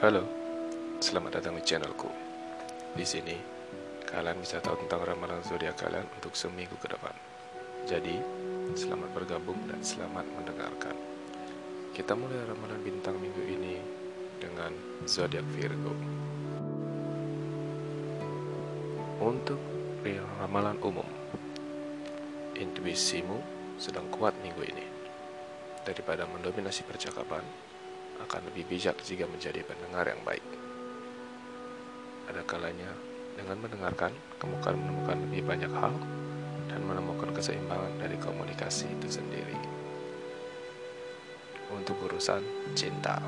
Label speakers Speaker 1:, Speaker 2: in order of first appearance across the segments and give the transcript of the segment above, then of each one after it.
Speaker 1: Halo, selamat datang di channelku. Di sini, kalian bisa tahu tentang ramalan zodiak kalian untuk seminggu ke depan. Jadi, selamat bergabung dan selamat mendengarkan. Kita mulai ramalan bintang minggu ini dengan zodiak Virgo. Untuk ramalan umum, intuisimu sedang kuat minggu ini. Daripada mendominasi percakapan, akan lebih bijak jika menjadi pendengar yang baik. Ada kalanya, dengan mendengarkan, kamu akan menemukan lebih banyak hal dan menemukan keseimbangan dari komunikasi itu sendiri. Untuk urusan cinta.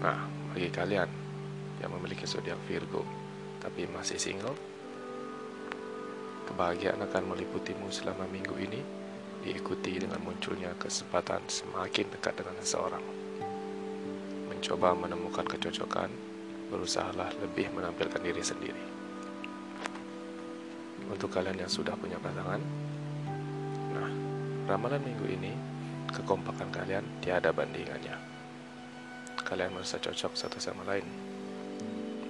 Speaker 1: Nah, bagi kalian yang memiliki zodiak Virgo tapi masih single, kebahagiaan akan meliputimu selama minggu ini diikuti dengan munculnya kesempatan semakin dekat dengan seseorang. Mencoba menemukan kecocokan, berusahalah lebih menampilkan diri sendiri. Untuk kalian yang sudah punya pasangan, nah, ramalan minggu ini, kekompakan kalian tiada bandingannya. Kalian merasa cocok satu sama lain.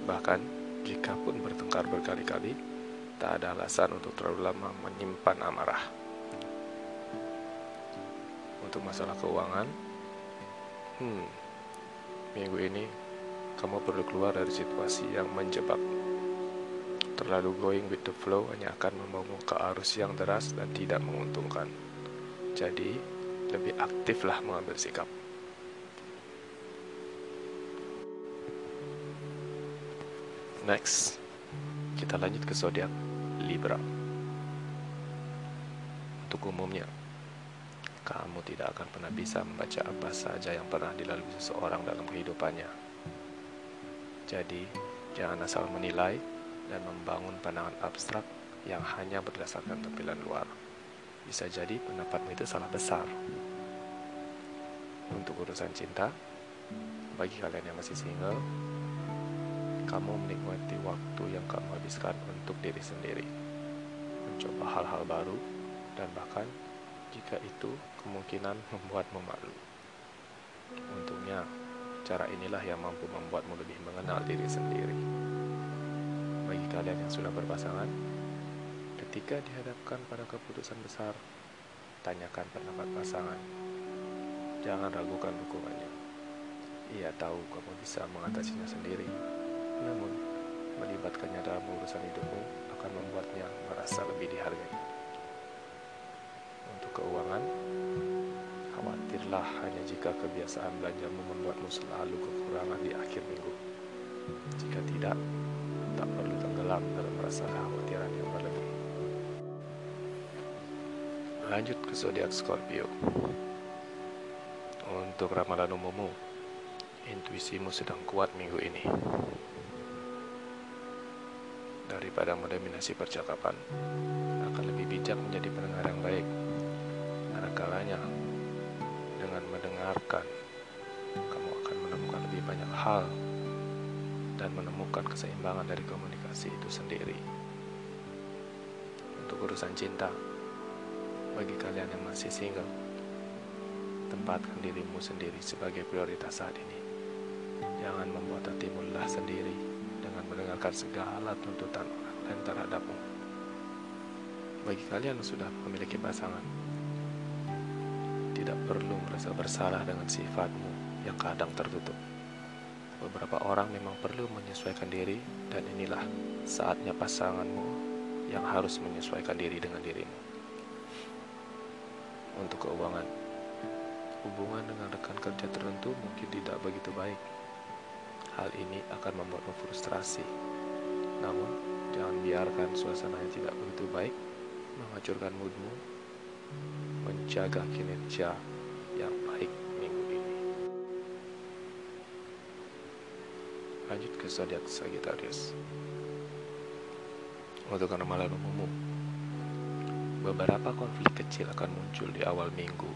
Speaker 1: Bahkan, jika pun bertengkar berkali-kali, tak ada alasan untuk terlalu lama menyimpan amarah untuk masalah keuangan, hmm, minggu ini kamu perlu keluar dari situasi yang menjebak. Terlalu going with the flow hanya akan membawamu ke arus yang deras dan tidak menguntungkan. Jadi, lebih aktiflah mengambil sikap. Next, kita lanjut ke zodiak Libra. Untuk umumnya, kamu tidak akan pernah bisa membaca apa saja yang pernah dilalui seseorang dalam kehidupannya. Jadi, jangan asal menilai dan membangun pandangan abstrak yang hanya berdasarkan tampilan luar. Bisa jadi pendapatmu itu salah besar. Untuk urusan cinta, bagi kalian yang masih single, kamu menikmati waktu yang kamu habiskan untuk diri sendiri, mencoba hal-hal baru, dan bahkan jika itu kemungkinan membuatmu malu. Untungnya, cara inilah yang mampu membuatmu lebih mengenal diri sendiri. Bagi kalian yang sudah berpasangan, ketika dihadapkan pada keputusan besar, tanyakan pendapat pasangan. Jangan ragukan dukungannya. Ia tahu kamu bisa mengatasinya sendiri, namun melibatkannya dalam urusan hidupmu akan membuatnya merasa lebih dihargai khawatirlah hanya jika kebiasaan belanjamu membuatmu selalu kekurangan di akhir minggu. Jika tidak, tak perlu tenggelam dalam rasa kekhawatiran yang berlebih. Lanjut ke zodiak Scorpio. Untuk ramalan umummu, intuisimu sedang kuat minggu ini. Daripada mendominasi percakapan, akan lebih bijak menjadi pendengar yang baik ada kalanya mendengarkan kamu akan menemukan lebih banyak hal dan menemukan keseimbangan dari komunikasi itu sendiri. Untuk urusan cinta, bagi kalian yang masih single, tempatkan dirimu sendiri sebagai prioritas saat ini. Jangan membuat hatimu lelah sendiri dengan mendengarkan segala tuntutan orang lain terhadapmu. Bagi kalian yang sudah memiliki pasangan, tidak perlu merasa bersalah dengan sifatmu yang kadang tertutup. Beberapa orang memang perlu menyesuaikan diri dan inilah saatnya pasanganmu yang harus menyesuaikan diri dengan dirimu. Untuk keuangan, hubungan dengan rekan kerja tertentu mungkin tidak begitu baik. Hal ini akan membuatmu frustrasi. Namun, jangan biarkan suasana yang tidak begitu baik menghancurkan moodmu menjaga kinerja yang baik minggu ini. Lanjut ke zodiak Sagittarius. Untuk ramalan umum, beberapa konflik kecil akan muncul di awal minggu.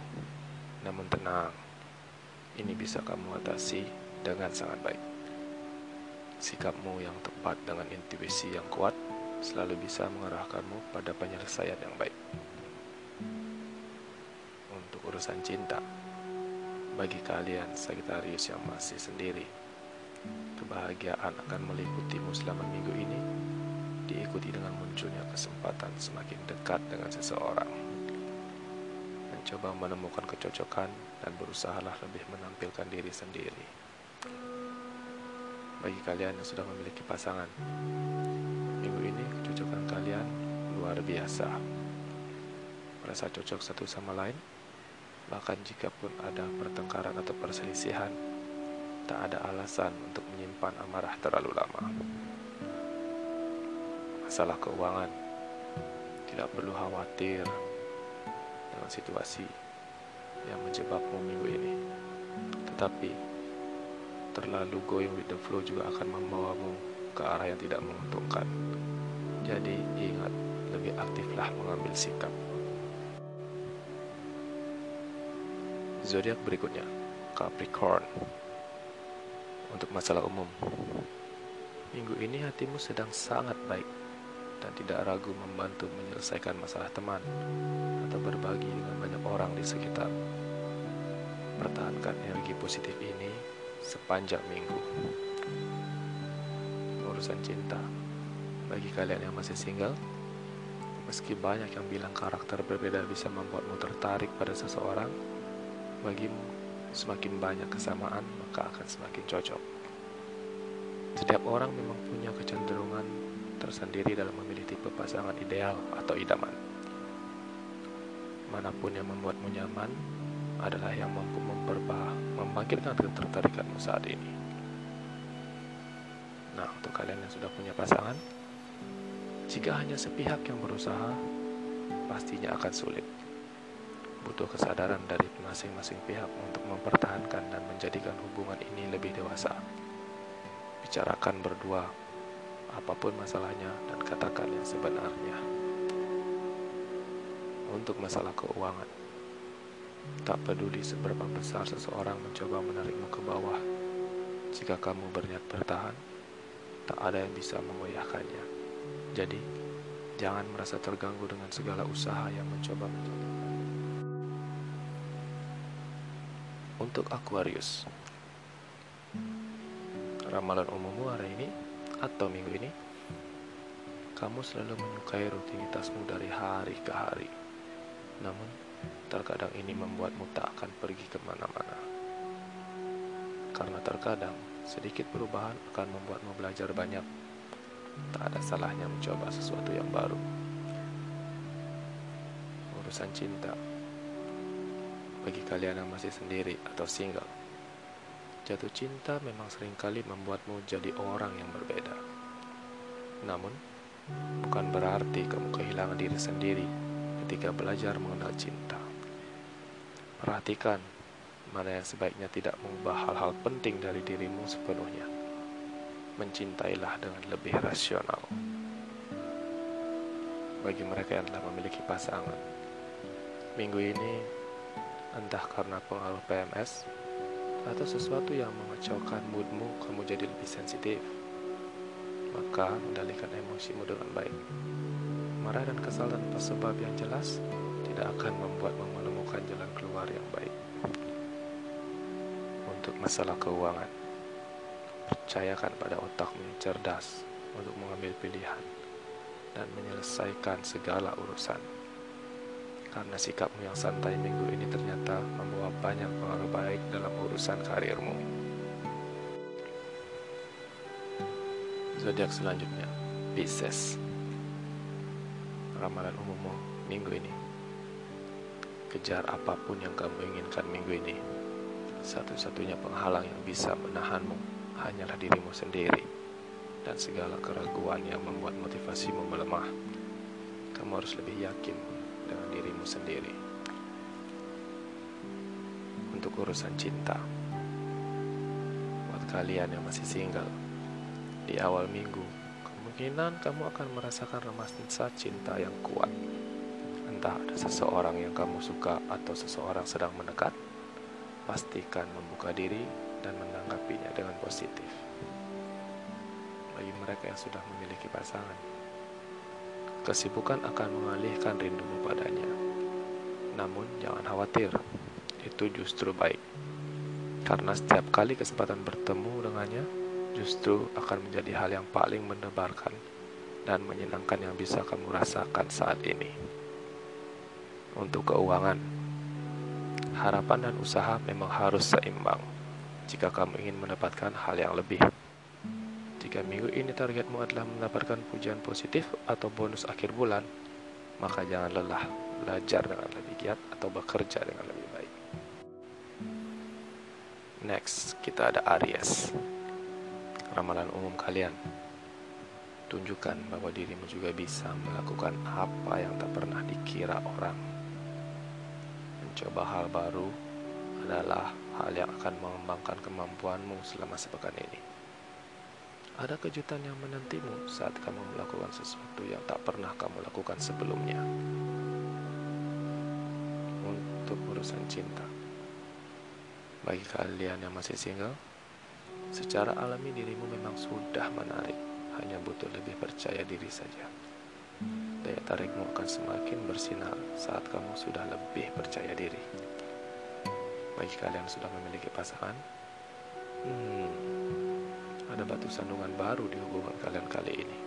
Speaker 1: Namun tenang, ini bisa kamu atasi dengan sangat baik. Sikapmu yang tepat dengan intuisi yang kuat selalu bisa mengarahkanmu pada penyelesaian yang baik urusan cinta. Bagi kalian Sagittarius yang masih sendiri, kebahagiaan akan meliputimu selama minggu ini, diikuti dengan munculnya kesempatan semakin dekat dengan seseorang. Mencoba menemukan kecocokan dan berusahalah lebih menampilkan diri sendiri. Bagi kalian yang sudah memiliki pasangan, minggu ini kecocokan kalian luar biasa. Merasa cocok satu sama lain, bahkan jika pun ada pertengkaran atau perselisihan, tak ada alasan untuk menyimpan amarah terlalu lama. Masalah keuangan tidak perlu khawatir dengan situasi yang menjebakmu minggu ini. Tetapi terlalu going with the flow juga akan membawamu ke arah yang tidak menguntungkan. Jadi ingat, lebih aktiflah mengambil sikap. Zodiak berikutnya, Capricorn untuk masalah umum. Minggu ini hatimu sedang sangat baik dan tidak ragu membantu menyelesaikan masalah teman atau berbagi dengan banyak orang di sekitar. Pertahankan energi positif ini sepanjang minggu. Urusan cinta bagi kalian yang masih single, meski banyak yang bilang karakter berbeda bisa membuatmu tertarik pada seseorang, bagimu semakin banyak kesamaan, maka akan semakin cocok. Setiap orang memang punya kecenderungan tersendiri dalam memilih tipe pasangan ideal atau idaman. Mana pun yang membuatmu nyaman adalah yang mampu memperbah, membangkitkan ketertarikanmu saat ini. Nah, untuk kalian yang sudah punya pasangan, jika hanya sepihak yang berusaha, pastinya akan sulit butuh kesadaran dari masing-masing pihak untuk mempertahankan dan menjadikan hubungan ini lebih dewasa. Bicarakan berdua apa pun masalahnya dan katakan yang sebenarnya. Untuk masalah keuangan, tak peduli seberapa besar seseorang mencoba menarikmu ke bawah, jika kamu berniat bertahan, tak ada yang bisa mengoyahkannya. Jadi, jangan merasa terganggu dengan segala usaha yang mencoba menjadi untuk Aquarius. Ramalan umummu hari ini atau minggu ini, kamu selalu menyukai rutinitasmu dari hari ke hari. Namun, terkadang ini membuatmu tak akan pergi ke mana-mana. Karena terkadang, sedikit perubahan akan membuatmu belajar banyak. Tak ada salahnya mencoba sesuatu yang baru. Urusan cinta bagi kalian yang masih sendiri atau single. Jatuh cinta memang sering kali membuatmu jadi orang yang berbeda. Namun, bukan berarti kamu kehilangan diri sendiri ketika belajar mengenal cinta. Perhatikan mana yang sebaiknya tidak mengubah hal-hal penting dari dirimu sepenuhnya. Mencintailah dengan lebih rasional. Bagi mereka yang telah memiliki pasangan, minggu ini entah karena pengaruh PMS atau sesuatu yang mengacaukan moodmu, kamu jadi lebih sensitif. Maka, kendalikan emosimu dengan baik. Marah dan kesal tanpa sebab yang jelas tidak akan membuatmu menemukan jalan keluar yang baik. Untuk masalah keuangan, percayakan pada otakmu yang cerdas untuk mengambil pilihan dan menyelesaikan segala urusan karena sikapmu yang santai minggu ini ternyata membawa banyak pengaruh baik dalam urusan karirmu. Zodiak selanjutnya, Pisces. Ramalan umummu minggu ini. Kejar apa pun yang kamu inginkan minggu ini. Satu-satunya penghalang yang bisa menahanmu hanyalah dirimu sendiri dan segala keraguan yang membuat motivasimu melemah. Kamu harus lebih yakin dengan dirimu sendiri. Untuk urusan cinta, buat kalian yang masih single, di awal minggu, kemungkinan kamu akan merasakan remasan cinta yang kuat. Entah ada seseorang yang kamu suka atau seseorang sedang mendekat, pastikan membuka diri dan menanggapinya dengan positif. Bagi mereka yang sudah memiliki pasangan, kesibukan akan mengalihkan rindumu padanya. Namun jangan khawatir, itu justru baik. Karena setiap kali kesempatan bertemu dengannya, justru akan menjadi hal yang paling mendebarkan dan menyenangkan yang bisa kamu rasakan saat ini. Untuk keuangan, harapan dan usaha memang harus seimbang jika kamu ingin mendapatkan hal yang lebih. Jika minggu ini targetmu adalah mendapatkan pujian positif atau bonus akhir bulan, maka jangan lelah belajar dengan lebih giat atau bekerja dengan lebih baik. Next, kita ada Aries. Ramalan umum kalian. Tunjukkan bahwa dirimu juga bisa melakukan apa yang tak pernah dikira orang. Mencoba hal baru adalah hal yang akan mengembangkan kemampuanmu selama sepekan ini. Ada kejutan yang menantimu saat kamu melakukan sesuatu yang tak pernah kamu lakukan sebelumnya. Untuk urusan cinta. Bagi kalian yang masih single, secara alami dirimu memang sudah menarik, hanya butuh lebih percaya diri saja. Daya tarikmu akan semakin bersinar saat kamu sudah lebih percaya diri. Bagi kalian yang sudah memiliki pasangan, hmm, ada batu sandungan baru di hubungan kalian kali ini.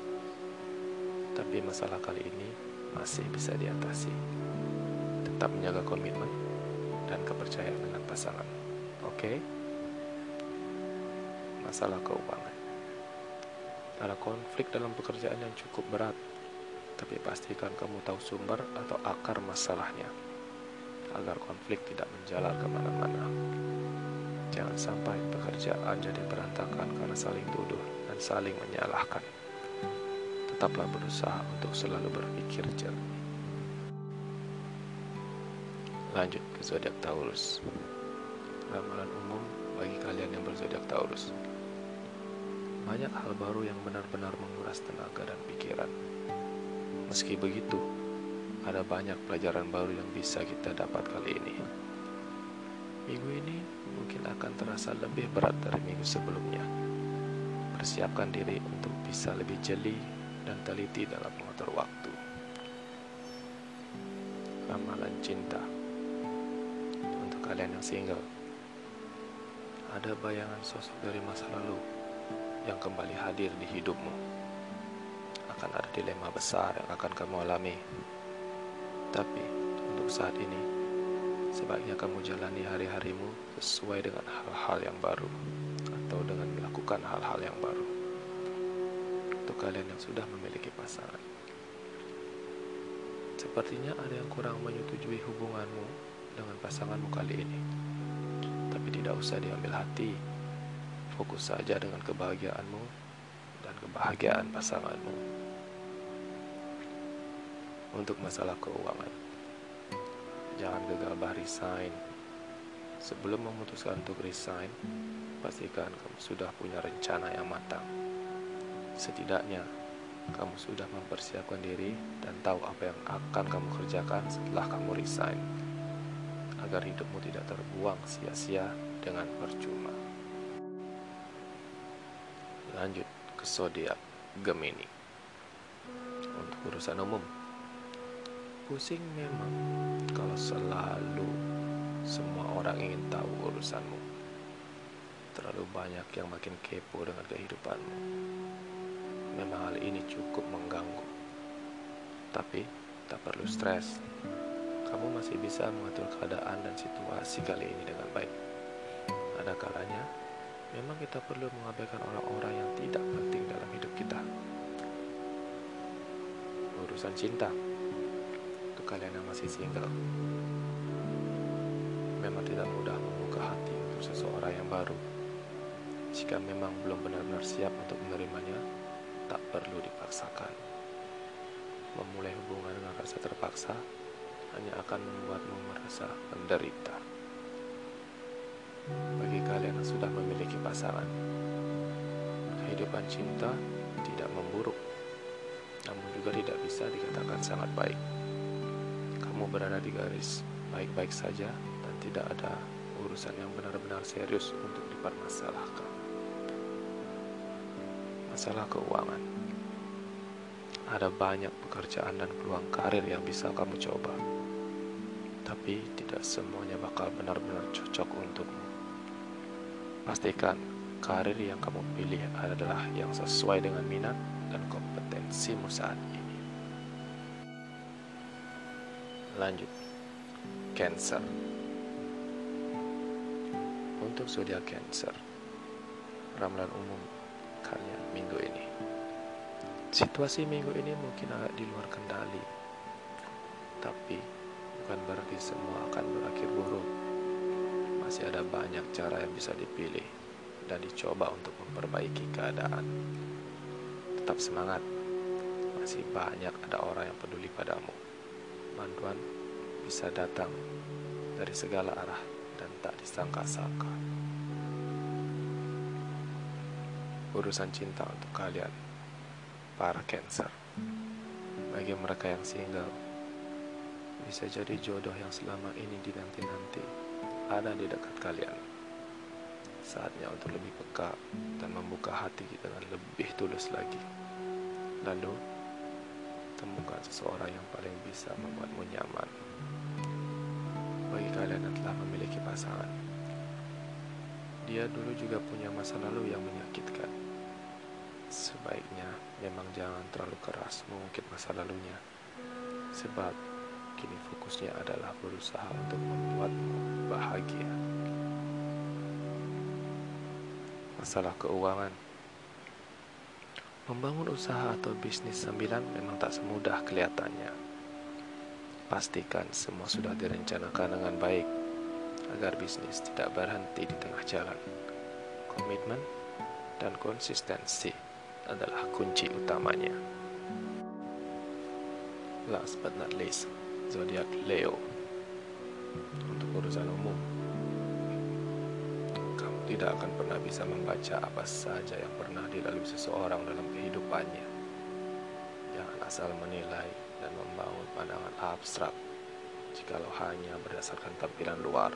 Speaker 1: Tapi masalah kali ini masih bisa diatasi. Tetap menjaga komitmen dan kepercayaan dengan pasangan. Oke? Okay? Masalah keuangan. Ada konflik dalam pekerjaan yang cukup berat, tapi pastikan kamu tahu sumber atau akar masalahnya, agar konflik tidak menjalar ke mana-mana. Jangan sampai pekerjaan jadi berantakan karena saling tuduh dan saling menyalahkan. Tetaplah berusaha untuk selalu berpikir jernih. Lanjut ke zodiak Taurus ramalan umum bagi kalian yang berzodiak Taurus. Banyak hal baru yang benar-benar menguras tenaga dan pikiran. Meski begitu, ada banyak pelajaran baru yang bisa kita dapat kali ini. Minggu ini mungkin akan terasa lebih berat dari minggu sebelumnya. Persiapkan diri untuk bisa lebih jeli dan teliti dalam mengatur waktu. Ramalan cinta untuk kalian yang single ada bayangan sosok dari masa lalu yang kembali hadir di hidupmu. Akan ada dilema besar yang akan kamu alami. Tapi untuk saat ini, sebaiknya kamu jalani hari-harimu sesuai dengan hal-hal yang baru atau dengan melakukan hal-hal yang baru. Untuk kalian yang sudah memiliki pasangan. Sepertinya ada yang kurang menyetujui hubunganmu dengan pasanganmu kali ini tapi tidak usah diambil hati. Fokus saja dengan kebahagiaanmu dan kebahagiaan pasanganmu. Untuk masalah keuangan, jangan gegabah resign. Sebelum memutuskan untuk resign, pastikan kamu sudah punya rencana yang matang. Setidaknya, kamu sudah mempersiapkan diri dan tahu apa yang akan kamu kerjakan setelah kamu resign agar hidupmu tidak terbuang sia-sia dengan percuma. Lanjut ke zodiak Gemini. Untuk urusan umum, pusing memang kalau selalu semua orang ingin tahu urusanmu. Terlalu banyak yang makin kepo dengan kehidupanmu. Memang hal ini cukup mengganggu. Tapi tak perlu stres kamu masih bisa mengatur keadaan dan situasi kali ini dengan baik. Ada kalanya, memang kita perlu mengabaikan orang-orang yang tidak penting dalam hidup kita. Urusan cinta, kalian yang masih single, memang tidak mudah membuka hati untuk seseorang yang baru. Jika memang belum benar-benar siap untuk menerimanya, tak perlu dipaksakan. Memulai hubungan dengan rasa terpaksa hanya akan membuatmu merasa menderita. Bagi kalian yang sudah memiliki pasangan, kehidupan cinta tidak memburuk, namun juga tidak bisa dikatakan sangat baik. Kamu berada di garis baik-baik saja dan tidak ada urusan yang benar-benar serius untuk dipermasalahkan. Masalah keuangan. Ada banyak pekerjaan dan peluang karir yang bisa kamu coba tapi tidak semuanya bakal benar-benar cocok untukmu. Pastikan karir yang kamu pilih adalah yang sesuai dengan minat dan kompetensimu saat ini. Lanjut, Cancer. Untuk zodiak Cancer, ramalan umum kalian minggu ini. Situasi minggu ini mungkin agak di luar kendali, tapi bukan berarti semua akan berakhir buruk. Masih ada banyak cara yang bisa dipilih dan dicoba untuk memperbaiki keadaan. Tetap semangat, masih banyak ada orang yang peduli padamu. Bantuan bisa datang dari segala arah dan tak disangka-sangka. Urusan cinta untuk kalian para Cancer. Bagi mereka yang single, bisa jadi jodoh yang selama ini dinanti-nanti ada di dekat kalian. Saatnya untuk lebih peka dan membuka hati dengan lebih tulus lagi. Lalu, temukan seseorang yang paling bisa membuatmu nyaman. Bagi kalian yang telah memiliki pasangan, dia dulu juga punya masa lalu yang menyakitkan. Sebaiknya memang jangan terlalu keras mengungkit masa lalunya, sebab kini fokusnya adalah berusaha untuk membuatmu bahagia. Masalah keuangan Membangun usaha atau bisnis sambilan memang tak semudah kelihatannya. Pastikan semua sudah direncanakan dengan baik agar bisnis tidak berhenti di tengah jalan. Komitmen dan konsistensi adalah kunci utamanya. Last but not least, zodiak Leo. Untuk urusan umum, tidak akan pernah bisa membaca apa saja yang pernah dilalui seseorang dalam kehidupannya. Jangan asal menilai dan membangun pandangan abstrak jikalau hanya berdasarkan tampilan luar.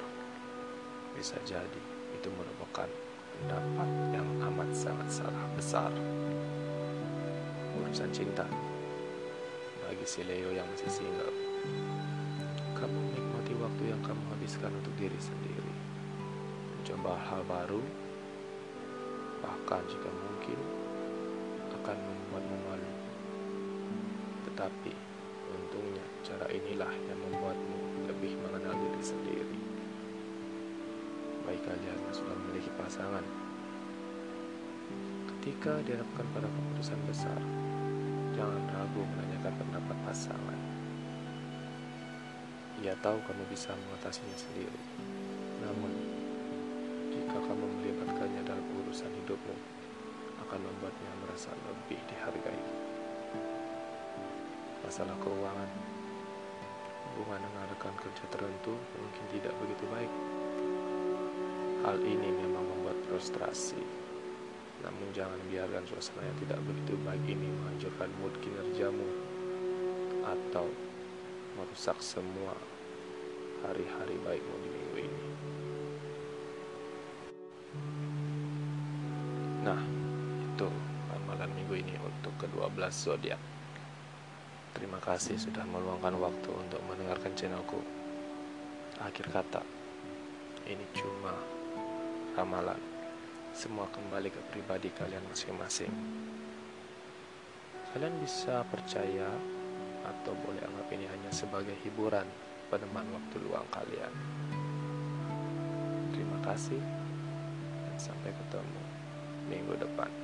Speaker 1: Bisa jadi itu merupakan pendapat yang amat sangat salah besar urusan cinta bagi si Leo yang masih single kamu menikmati waktu yang kamu habiskan untuk diri sendiri mencoba hal baru bahkan jika mungkin akan membuatmu malu tetapi untungnya cara inilah yang membuatmu lebih mengenal diri sendiri baik kalian yang sudah memiliki pasangan ketika dihadapkan pada keputusan besar Jangan ragu menanyakan pendapat pasangan. Ia tahu kamu bisa mengatasinya sendiri. Hidupmu, akan membuatnya merasa lebih dihargai. Masalah keuangan, hubungan dengan rekan kerja tertentu mungkin tidak begitu baik. Hal ini memang membuat frustrasi namun jangan biarkan suasana yang tidak begitu baik ini menghancurkan mood kinerjamu atau merusak semua hari-hari baikmu Nah, itu ramalan minggu ini untuk ke-12 zodiak. Terima kasih sudah meluangkan waktu untuk mendengarkan channelku. Akhir kata, ini cuma ramalan semua kembali ke pribadi kalian masing-masing. Kalian bisa percaya atau boleh anggap ini hanya sebagai hiburan peneman waktu luang kalian. Terima kasih dan sampai ketemu minggu depan.